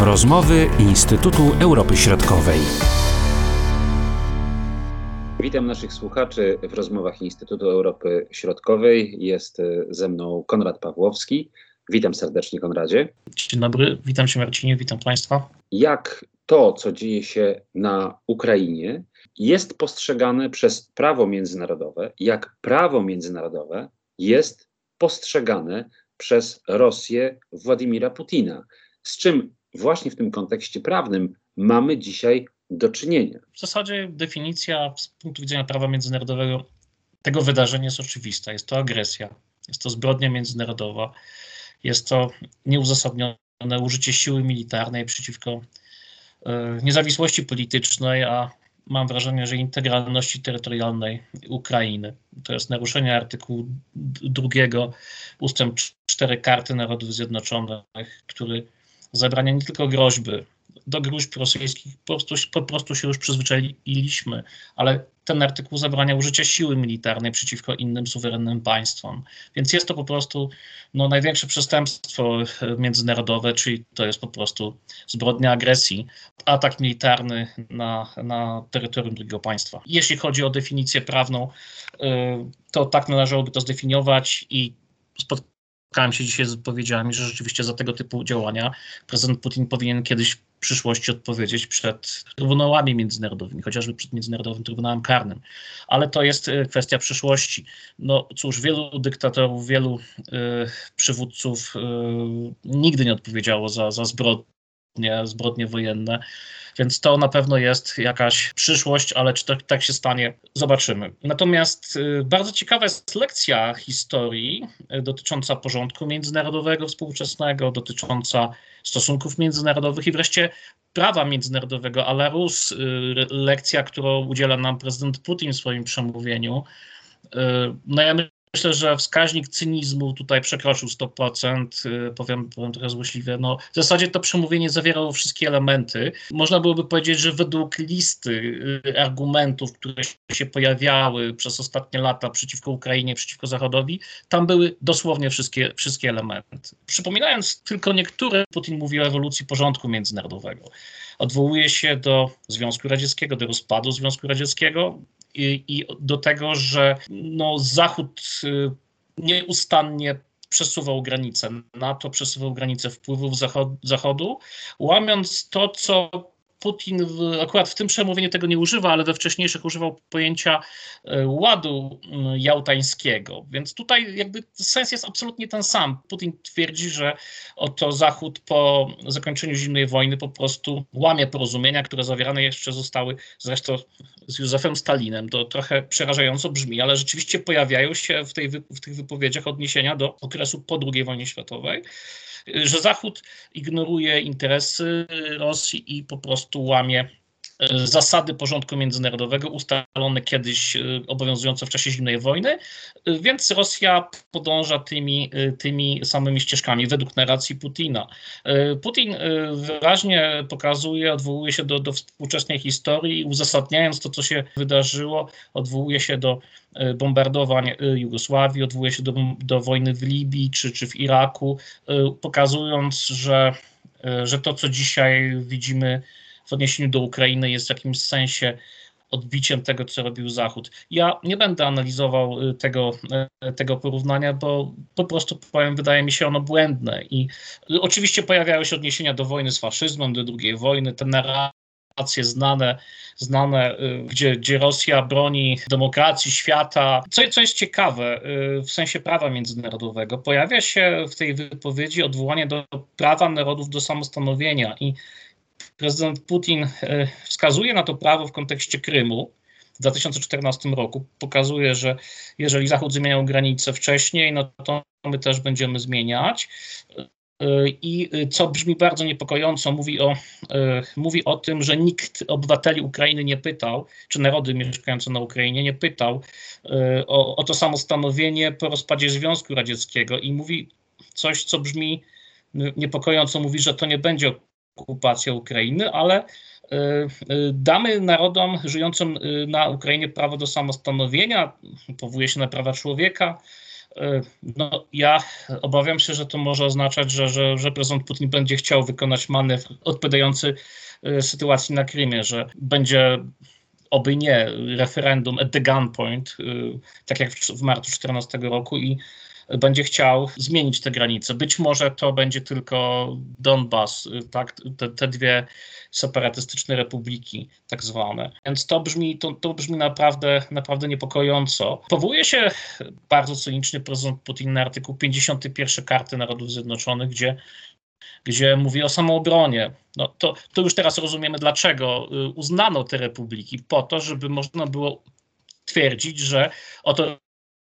Rozmowy Instytutu Europy Środkowej. Witam naszych słuchaczy w rozmowach Instytutu Europy Środkowej. Jest e, ze mną Konrad Pawłowski. Witam serdecznie, Konradzie. Dzień dobry, witam Cię Marcinie, witam Państwa. Jak to, co dzieje się na Ukrainie, jest postrzegane przez prawo międzynarodowe, jak prawo międzynarodowe jest postrzegane przez Rosję Władimira Putina. Z czym właśnie w tym kontekście prawnym mamy dzisiaj do czynienia. W zasadzie definicja z punktu widzenia prawa międzynarodowego tego wydarzenia jest oczywista. Jest to agresja, jest to zbrodnia międzynarodowa, jest to nieuzasadnione użycie siły militarnej przeciwko e, niezawisłości politycznej, a mam wrażenie, że integralności terytorialnej Ukrainy. To jest naruszenie artykułu drugiego ustęp 4 Karty Narodów Zjednoczonych, który zabrania nie tylko groźby, do gruźb rosyjskich po prostu, po prostu się już przyzwyczailiśmy, ale ten artykuł zabrania użycia siły militarnej przeciwko innym suwerennym państwom. Więc jest to po prostu no, największe przestępstwo międzynarodowe, czyli to jest po prostu zbrodnia agresji, atak militarny na, na terytorium drugiego państwa. Jeśli chodzi o definicję prawną, y, to tak należałoby to zdefiniować i spotkać spotkałem się dzisiaj z wypowiedziami, że rzeczywiście za tego typu działania prezydent Putin powinien kiedyś w przyszłości odpowiedzieć przed trybunałami międzynarodowymi, chociażby przed Międzynarodowym Trybunałem Karnym. Ale to jest e, kwestia przyszłości. No cóż, wielu dyktatorów, wielu y, przywódców y, nigdy nie odpowiedziało za, za zbrodnie, zbrodnie wojenne. Więc to na pewno jest jakaś przyszłość, ale czy to, tak się stanie, zobaczymy. Natomiast y, bardzo ciekawa jest lekcja historii y, dotycząca porządku międzynarodowego współczesnego, dotycząca stosunków międzynarodowych i wreszcie prawa międzynarodowego, a Rus, y, lekcja, którą udziela nam prezydent Putin w swoim przemówieniu. No ja Myślę, że wskaźnik cynizmu tutaj przekroczył 100%, y, powiem, powiem trochę złośliwie. No, w zasadzie to przemówienie zawierało wszystkie elementy. Można byłoby powiedzieć, że według listy y, argumentów, które się pojawiały przez ostatnie lata przeciwko Ukrainie, przeciwko Zachodowi, tam były dosłownie wszystkie, wszystkie elementy. Przypominając tylko niektóre, Putin mówi o ewolucji porządku międzynarodowego. Odwołuje się do Związku Radzieckiego, do rozpadu Związku Radzieckiego, i, i do tego, że no, Zachód y, nieustannie przesuwał granice NATO, przesuwał granice wpływów Zachodu, łamiąc to, co Putin w, akurat w tym przemówieniu tego nie używa, ale we wcześniejszych używał pojęcia e, ładu jałtańskiego. Więc tutaj jakby sens jest absolutnie ten sam. Putin twierdzi, że oto Zachód po zakończeniu zimnej wojny po prostu łamie porozumienia, które zawierane jeszcze zostały zresztą z Józefem Stalinem. To trochę przerażająco brzmi, ale rzeczywiście pojawiają się w, tej, w tych wypowiedziach odniesienia do okresu po II wojnie światowej że Zachód ignoruje interesy Rosji i po prostu łamie zasady porządku międzynarodowego ustalone kiedyś e, obowiązujące w czasie zimnej wojny, e, więc Rosja podąża tymi, tymi samymi ścieżkami według narracji Putina. Putin wyraźnie pokazuje, odwołuje się do, do współczesnej historii, uzasadniając to, co się wydarzyło, odwołuje się do bombardowań Jugosławii, odwołuje się do, do wojny w Libii czy, czy w Iraku, pokazując, że, że to, co dzisiaj widzimy w odniesieniu do Ukrainy, jest w jakimś sensie odbiciem tego, co robił Zachód. Ja nie będę analizował tego, tego porównania, bo po prostu powiem, wydaje mi się ono błędne. I oczywiście pojawiają się odniesienia do wojny z faszyzmem, do II wojny, te narracje znane znane, y, gdzie, gdzie Rosja broni demokracji, świata. Co, co jest ciekawe y, w sensie prawa międzynarodowego, pojawia się w tej wypowiedzi odwołanie do prawa narodów do samostanowienia i prezydent Putin y, wskazuje na to prawo w kontekście Krymu, w 2014 roku. Pokazuje, że jeżeli Zachód zmieniał granice wcześniej, no to my też będziemy zmieniać. I y, co brzmi bardzo niepokojąco, mówi o, mówi o tym, że nikt obywateli Ukrainy nie pytał, czy narody mieszkające na Ukrainie nie pytał o, o to samo stanowienie po rozpadzie Związku Radzieckiego i mówi coś, co brzmi niepokojąco, mówi, że to nie będzie okupacja Ukrainy, ale damy narodom żyjącym na Ukrainie prawo do samostanowienia, powołuje się na prawa człowieka, No, ja obawiam się, że to może oznaczać, że, że, że prezydent Putin będzie chciał wykonać manewr odpowiadający sytuacji na Krymie, że będzie oby nie referendum at the gunpoint, tak jak w marcu 2014 roku i będzie chciał zmienić te granice. Być może to będzie tylko Donbas, tak, te, te dwie separatystyczne republiki, tak zwane. Więc to brzmi, to, to brzmi naprawdę, naprawdę niepokojąco. Powołuje się bardzo cynicznie prezydent Putin na artykuł 51 Karty Narodów Zjednoczonych, gdzie gdzie mówi o samoobronie. No to, to już teraz rozumiemy, dlaczego y, uznano te republiki, po to, żeby można było twierdzić, że oto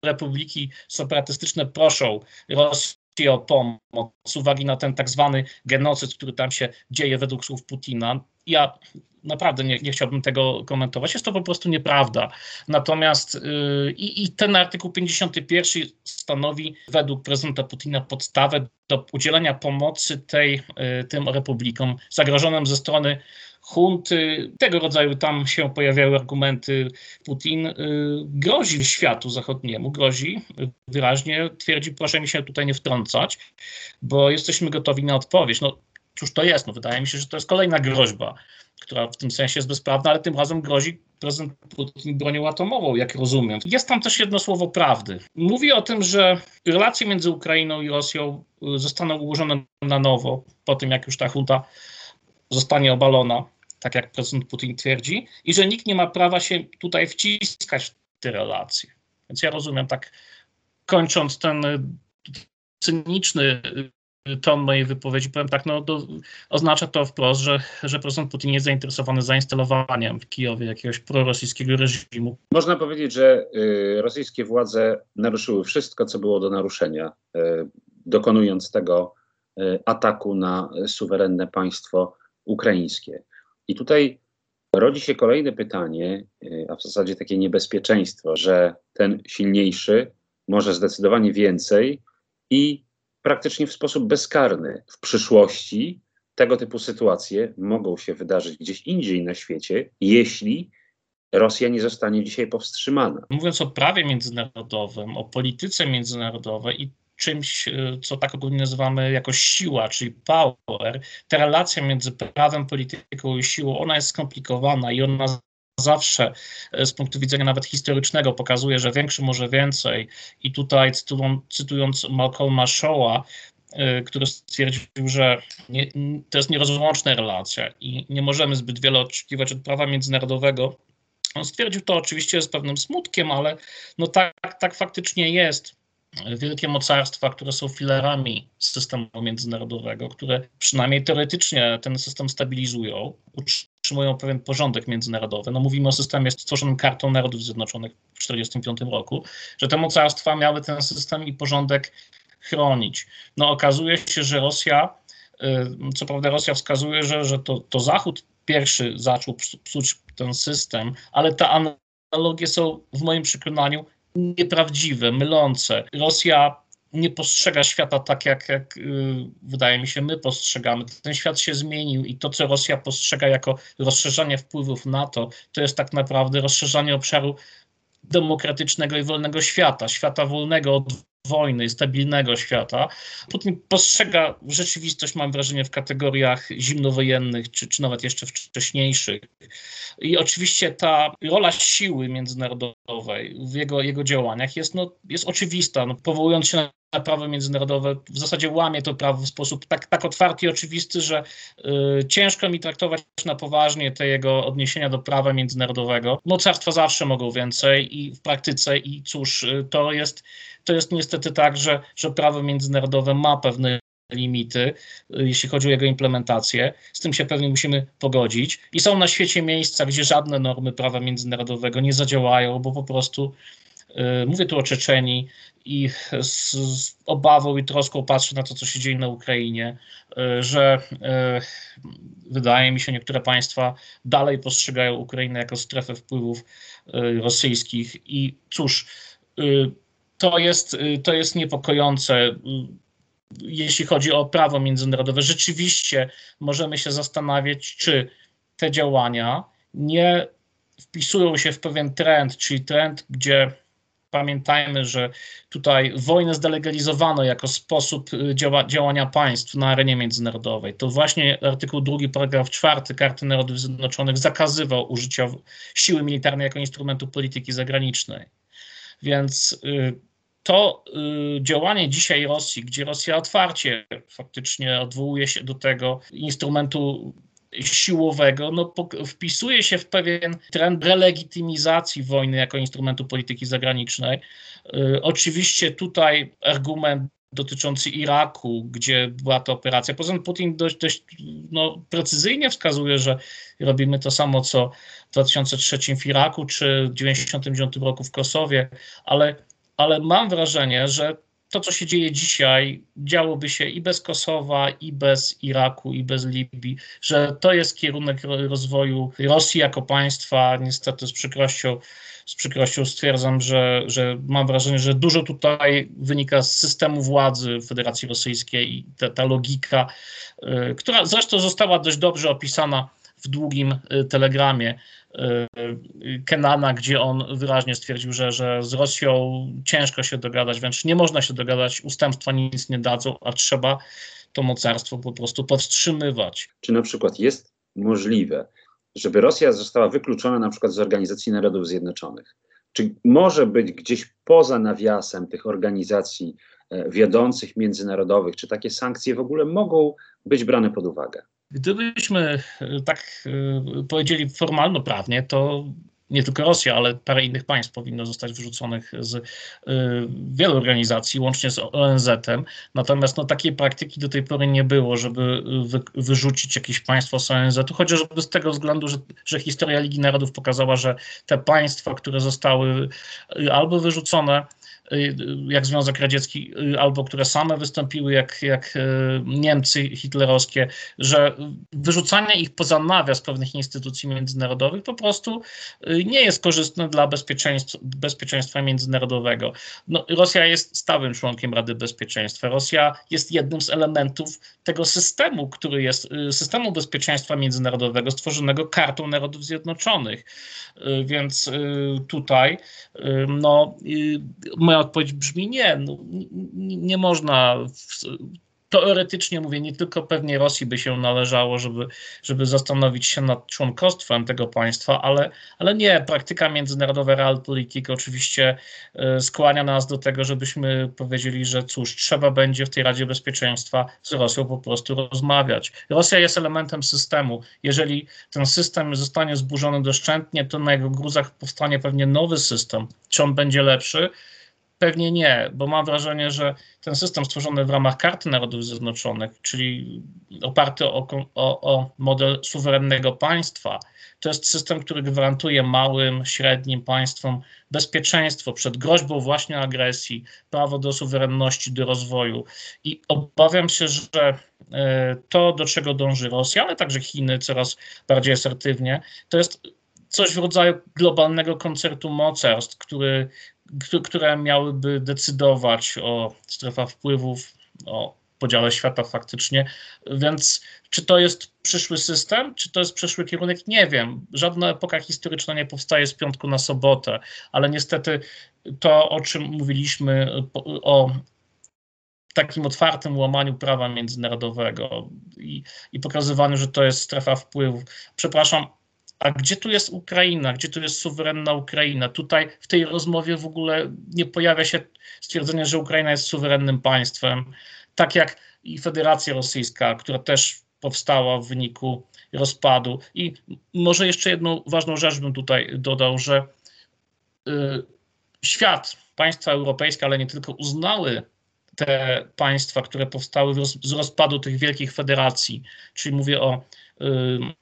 republiki separatystyczne proszą Rosję o pomoc z uwagi na ten tak zwany genocyd, który tam się dzieje według słów Putina. Ja naprawdę nie, nie chciałbym tego komentować. Jest to po prostu nieprawda. Natomiast yy, i ten artykuł 51 stanowi według prezydenta Putina podstawę do udzielenia pomocy tej, yy, tym republikom zagrożonym ze strony hunty, tego rodzaju tam się pojawiały argumenty. Putin y, grozi światu zachodniemu, grozi wyraźnie, twierdzi, proszę mi się tutaj nie wtrącać, bo jesteśmy gotowi na odpowiedź. No cóż to jest? No, wydaje mi się, że to jest kolejna groźba, która w tym sensie jest bezprawna, ale tym razem grozi prezydent Putin bronią atomową, jak rozumiem. Jest tam też jedno słowo prawdy. Mówi o tym, że relacje między Ukrainą i Rosją y, zostaną ułożone na nowo, po tym jak już ta hunta zostanie obalona tak jak prezydent Putin twierdzi, i że nikt nie ma prawa się tutaj wciskać w te relacje. Więc ja rozumiem tak, kończąc ten y, cyniczny y, ton mojej wypowiedzi, powiem tak, no do, oznacza to wprost, że, że prezydent Putin jest zainteresowany zainstalowaniem w Kijowie jakiegoś prorosyjskiego reżimu. Można powiedzieć, że y, rosyjskie władze naruszyły wszystko, co było do naruszenia, y, dokonując tego y, ataku na suwerenne państwo ukraińskie. I tutaj rodzi się kolejne pytanie, y, a w zasadzie takie niebezpieczeństwo, że ten silniejszy może zdecydowanie więcej i praktycznie w sposób bezkarny w przyszłości tego typu sytuacje mogą się wydarzyć gdzieś indziej na świecie, jeśli Rosja nie zostanie dzisiaj powstrzymana. Mówiąc o prawie międzynarodowym, o polityce międzynarodowej i czymś, e, co tak ogólnie nazywamy jako siła, czyli power, ta relacja między prawem, polityką i siłą, ona jest skomplikowana i ona zawsze e, z punktu widzenia nawet historycznego pokazuje, że większy może więcej. I tutaj cytując Malcolma Showa, e, który stwierdził, że nie, to jest nierozłączna relacja i nie możemy zbyt wiele oczekiwać od prawa międzynarodowego. On stwierdził to oczywiście z pewnym smutkiem, ale no tak, tak faktycznie jest wielkie mocarstwa, które są filarami systemu międzynarodowego, które przynajmniej teoretycznie ten system stabilizują, utrzymują pewien porządek międzynarodowy. No mówimy o systemie stworzonym kartą Narodów Zjednoczonych w 1945 roku, że te mocarstwa miały ten system i porządek chronić. No okazuje się, że Rosja, y, co prawda Rosja wskazuje, że, że to, to Zachód pierwszy zaczął psuć ten system, ale te analogie są w moim przekonaniu nieprawdziwe, mylące. Rosja nie postrzega świata tak, jak, jak yy, wydaje mi się, my postrzegamy. Ten świat się zmienił i to, co Rosja postrzega jako rozszerzanie wpływów NATO, to jest tak naprawdę rozszerzanie obszaru demokratycznego i wolnego świata, świata wolnego od wojny, stabilnego świata. Putin postrzega rzeczywistość, mam wrażenie, w kategoriach zimnowojennych, czy, czy nawet jeszcze wcześniejszych. I oczywiście ta rola siły międzynarodowej w jego, jego działaniach jest, no, jest oczywista. No, powołując się na prawo międzynarodowe, w zasadzie łamie to prawo w sposób tak, tak otwarty i oczywisty, że y, ciężko mi traktować na poważnie te jego odniesienia do prawa międzynarodowego. Mocarstwa zawsze mogą więcej i w praktyce i cóż, y, to jest to jest niestety tak, że, że prawo międzynarodowe ma pewne limity, y, jeśli chodzi o jego implementację. Z tym się pewnie musimy pogodzić. I są na świecie miejsca, gdzie żadne normy prawa międzynarodowego nie zadziałają, bo po prostu mówię tu o Czeczeni i z, z, obawą i troską patrzę na to, co się dzieje na Ukrainie, yy, że yy, wydaje mi się, niektóre państwa dalej postrzegają Ukrainę jako strefę wpływów y, rosyjskich i cóż, y, to jest, y, to jest niepokojące. Y, jeśli chodzi o prawo międzynarodowe, rzeczywiście możemy się zastanawiać, czy te działania nie wpisują się w pewien trend, czyli trend, gdzie pamiętajmy, że tutaj wojnę zdelegalizowano jako sposób y, działa, działania państw na arenie międzynarodowej. To właśnie artykuł 2, paragraf 4 Karty Narodów Zjednoczonych zakazywał użycia siły militarnej jako instrumentu polityki zagranicznej. Więc y, to y, działanie dzisiaj Rosji, gdzie Rosja otwarcie faktycznie odwołuje się do tego instrumentu siłowego, no, wpisuje się w pewien trend relegitymizacji wojny jako instrumentu polityki zagranicznej. Y, oczywiście tutaj argument dotyczący Iraku, gdzie była to operacja. Poza tym Putin dość, dość no, precyzyjnie wskazuje, że robimy to samo, co w 2003 w Iraku czy w 1999 roku w Kosowie, ale, ale mam wrażenie, że to, co się dzieje dzisiaj, działoby się i bez Kosowa, i bez Iraku, i bez Libii, że to jest kierunek rozwoju Rosji jako państwa. Niestety z przykrością, z przykrością stwierdzam, że, że mam wrażenie, że dużo tutaj wynika z systemu władzy Federacji Rosyjskiej i ta, ta logika, y, która zresztą została dość dobrze opisana w długim y, telegramie y, Kenana, gdzie on wyraźnie stwierdził, że, że z Rosją ciężko się dogadać, wręcz nie można się dogadać, ustępstwa nic nie dadzą, a trzeba to mocarstwo po prostu powstrzymywać. Czy na przykład jest możliwe, żeby Rosja została wykluczona na przykład z Organizacji Narodów Zjednoczonych? Czy może być gdzieś poza nawiasem tych organizacji e, wiodących międzynarodowych, czy takie sankcje w ogóle mogą być brane pod uwagę? Gdybyśmy e, tak e, powiedzieli formalno-prawnie, to nie tylko Rosja, ale parę innych państw powinno zostać wyrzuconych z y, wielu organizacji, łącznie z ONZ-em. Natomiast no, takiej praktyki do tej pory nie było, żeby wy, wyrzucić jakieś państwo z ONZ-u, chociażby z tego względu, że, że historia Ligi Narodów pokazała, że te państwa, które zostały albo wyrzucone, jak Związek Radziecki, y, albo które same wystąpiły, jak, jak y, Niemcy hitlerowskie, że wyrzucanie ich poza nawias pewnych instytucji międzynarodowych po prostu nie jest korzystne dla bezpieczeństwa, bezpieczeństwa międzynarodowego. No, Rosja jest stałym członkiem Rady Bezpieczeństwa. Rosja jest jednym z elementów tego systemu, który jest systemu bezpieczeństwa międzynarodowego stworzonego Kartą Narodów Zjednoczonych. Więc tutaj no, moja odpowiedź brzmi nie. No, nie, można. W, teoretycznie mówię, nie tylko pewnie Rosji by się należało, żeby, żeby zastanowić się nad członkostwem tego państwa, ale, ale nie, praktyka międzynarodowa realpolitik oczywiście e, skłania nas do tego, żebyśmy powiedzieli, że cóż, trzeba będzie w tej Radzie Bezpieczeństwa z Rosją po prostu rozmawiać. Rosja jest elementem systemu. Jeżeli ten system zostanie zburzony doszczętnie, to na jego gruzach powstanie pewnie nowy system. Czy on będzie lepszy? Pewnie nie, bo mam wrażenie, że ten system stworzony w ramach Karty Narodów Zjednoczonych, czyli oparty o, o, o, model suwerennego państwa, to jest system, który gwarantuje małym, średnim państwom bezpieczeństwo przed groźbą właśnie agresji, prawo do suwerenności, do rozwoju. I obawiam się, że e, to, do czego dąży Rosja, ale także Chiny coraz bardziej asertywnie, to jest coś w rodzaju globalnego koncertu mocarstw, który które miałyby decydować o strefach wpływów, o podziale świata faktycznie. Więc czy to jest przyszły system, czy to jest przyszły kierunek? Nie wiem. Żadna epoka historyczna nie powstaje z piątku na sobotę, ale niestety to, o czym mówiliśmy, o takim otwartym łamaniu prawa międzynarodowego i, i pokazywaniu, że to jest strefa wpływów. Przepraszam, a gdzie tu jest Ukraina? Gdzie tu jest suwerenna Ukraina? Tutaj w tej rozmowie w ogóle nie pojawia się stwierdzenie, że Ukraina jest suwerennym państwem, tak jak i Federacja Rosyjska, która też powstała w wyniku rozpadu. I może jeszcze jedną ważną rzecz bym tutaj dodał, że y, świat, państwa europejskie, ale nie tylko, uznały te państwa, które powstały z rozpadu tych wielkich federacji, czyli mówię o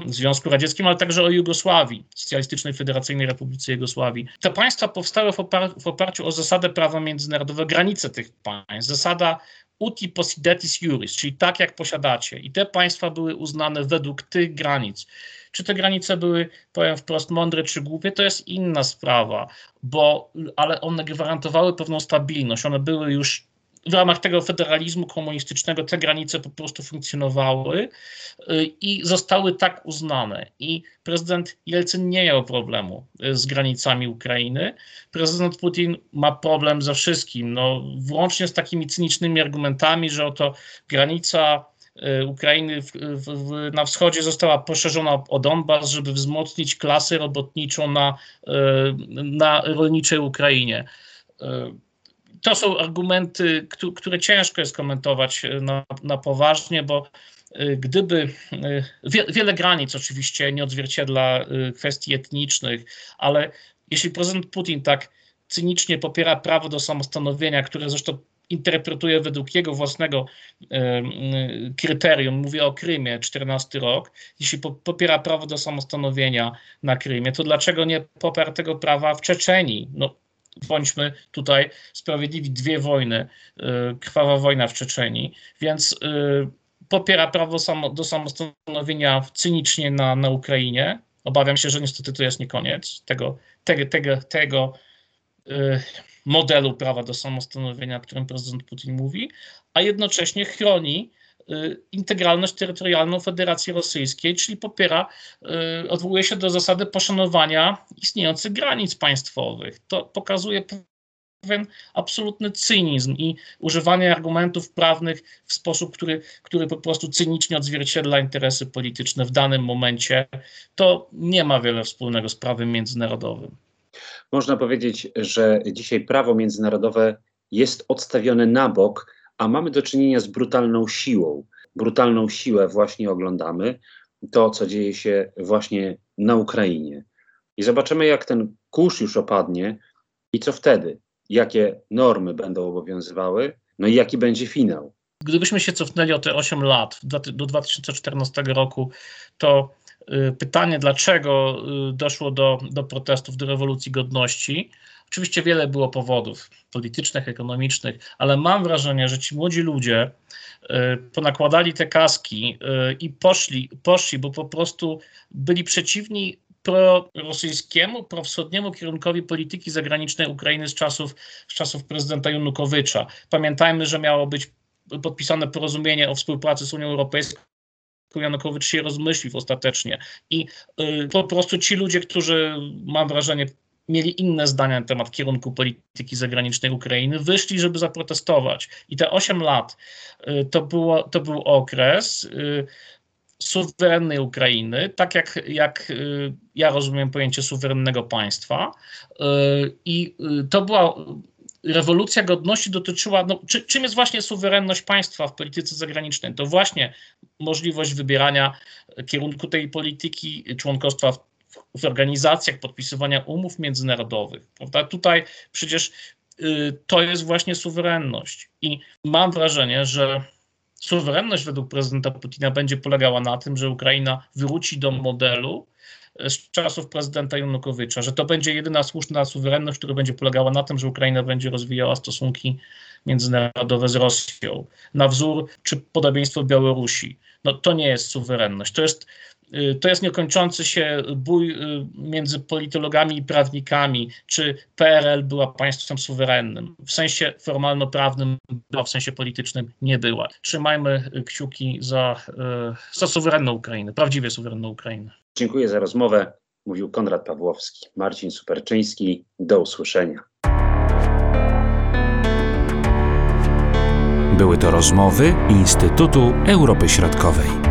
Związku Radzieckim, ale także o Jugosławii, Socjalistycznej Federacyjnej Republice Jugosławii. Te państwa powstały w, opar w oparciu o zasadę prawa międzynarodowego, granice tych państw. Zasada uti possidetis juris, czyli tak jak posiadacie. I te państwa były uznane według tych granic. Czy te granice były, powiem wprost, mądre czy głupie, to jest inna sprawa, bo, ale one gwarantowały pewną stabilność. One były już w ramach tego federalizmu komunistycznego te granice po prostu funkcjonowały y, i zostały tak uznane. I prezydent Jelcyn nie miał problemu y, z granicami Ukrainy. Prezydent Putin ma problem ze wszystkim, no, włącznie z takimi cynicznymi argumentami, że oto granica y, Ukrainy w, w, na wschodzie została poszerzona o Donbas, żeby wzmocnić klasę robotniczą na, na rolniczej Ukrainie to są argumenty, które ciężko jest komentować e, na, na poważnie, bo e, gdyby e, wiele granic oczywiście nie odzwierciedla kwestii etnicznych, ale jeśli prezydent Putin tak cynicznie popiera prawo do samostanowienia, które zresztą interpretuje według jego własnego kryterium, mówię o Krymie, 14 rok, jeśli popiera prawo do samostanowienia na Krymie, to dlaczego nie poparł tego prawa w Czeczenii? No, bądźmy tutaj sprawiedliwi, dwie wojny, y, krwawa wojna w Czeczenii, więc y, popiera prawo do samostanowienia cynicznie na, na Ukrainie. Obawiam się, że niestety to jest nie koniec tego, tego, tego, tego y, modelu prawa do samostanowienia, o którym prezydent Putin mówi, a jednocześnie chroni integralność terytorialną Federacji Rosyjskiej, czyli popiera, y, odwołuje się do zasady poszanowania istniejących granic państwowych. To pokazuje pewien absolutny cynizm i używanie argumentów prawnych w sposób, który, który po prostu cynicznie odzwierciedla interesy polityczne w danym momencie. To nie ma wiele wspólnego z prawem międzynarodowym. Można powiedzieć, że dzisiaj prawo międzynarodowe jest odstawione na bok a mamy do czynienia z brutalną siłą. Brutalną siłę właśnie oglądamy, to co dzieje się właśnie na Ukrainie. I zobaczymy, jak ten kurz już opadnie i co wtedy, jakie normy będą obowiązywały, no i jaki będzie finał. Gdybyśmy się cofnęli o te 8 lat, do 2014 roku, to y, pytanie, dlaczego y, doszło do, do protestów, do rewolucji godności, Oczywiście wiele było powodów politycznych, ekonomicznych, ale mam wrażenie, że ci młodzi ludzie e, ponakładali te kaski i poszli, poszli, bo po prostu byli przeciwni prorosyjskiemu, prowschodniemu kierunkowi polityki zagranicznej Ukrainy z czasów, z czasów prezydenta Janukowycza. Pamiętajmy, że miało być podpisane porozumienie o współpracy z Unią Europejską. Janukowicz się rozmyślił ostatecznie. I y, po prostu ci ludzie, którzy mam wrażenie mieli inne zdania na temat kierunku polityki zagranicznej Ukrainy, wyszli, żeby zaprotestować. I te 8 lat y, to, było, to był okres y, suwerennej Ukrainy, tak jak, jak y, ja rozumiem pojęcie suwerennego państwa. I to była rewolucja godności dotyczyła, no, czy, czym jest właśnie suwerenność państwa w polityce zagranicznej? To właśnie możliwość wybierania kierunku tej polityki, członkostwa w w organizacjach podpisywania umów międzynarodowych. Prawda? Tutaj przecież y, to jest właśnie suwerenność. I mam wrażenie, że suwerenność według prezydenta Putina będzie polegała na tym, że Ukraina wróci do modelu y, z czasów prezydenta Janukowycza, że to będzie jedyna słuszna suwerenność, która będzie polegała na tym, że Ukraina będzie rozwijała stosunki międzynarodowe z Rosją, na wzór czy podobieństwo Białorusi. No to nie jest suwerenność. To jest to jest niekończący się bój y, między politologami i prawnikami, czy PRL była państwem suwerennym. W sensie formalno-prawnym była, w sensie politycznym nie była. Trzymajmy kciuki za, y, za suwerenną Ukrainę, prawdziwie suwerenną Ukrainę. Dziękuję za rozmowę. Mówił Konrad Pawłowski, Marcin Superczyński. Do usłyszenia. Były to rozmowy Instytutu Europy Środkowej.